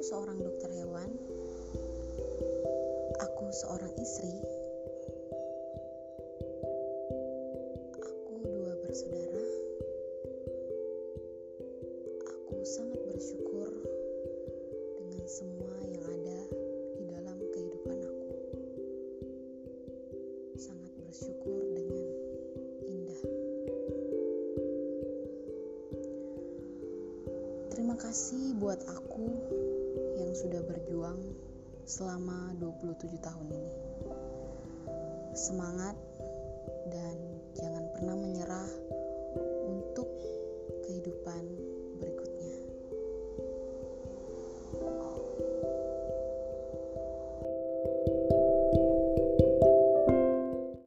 Aku seorang dokter hewan. Aku seorang istri. Aku dua bersaudara. Aku sangat bersyukur dengan semua yang ada di dalam kehidupan aku. Sangat bersyukur dengan indah. Terima kasih buat aku yang sudah berjuang selama 27 tahun ini. Semangat dan jangan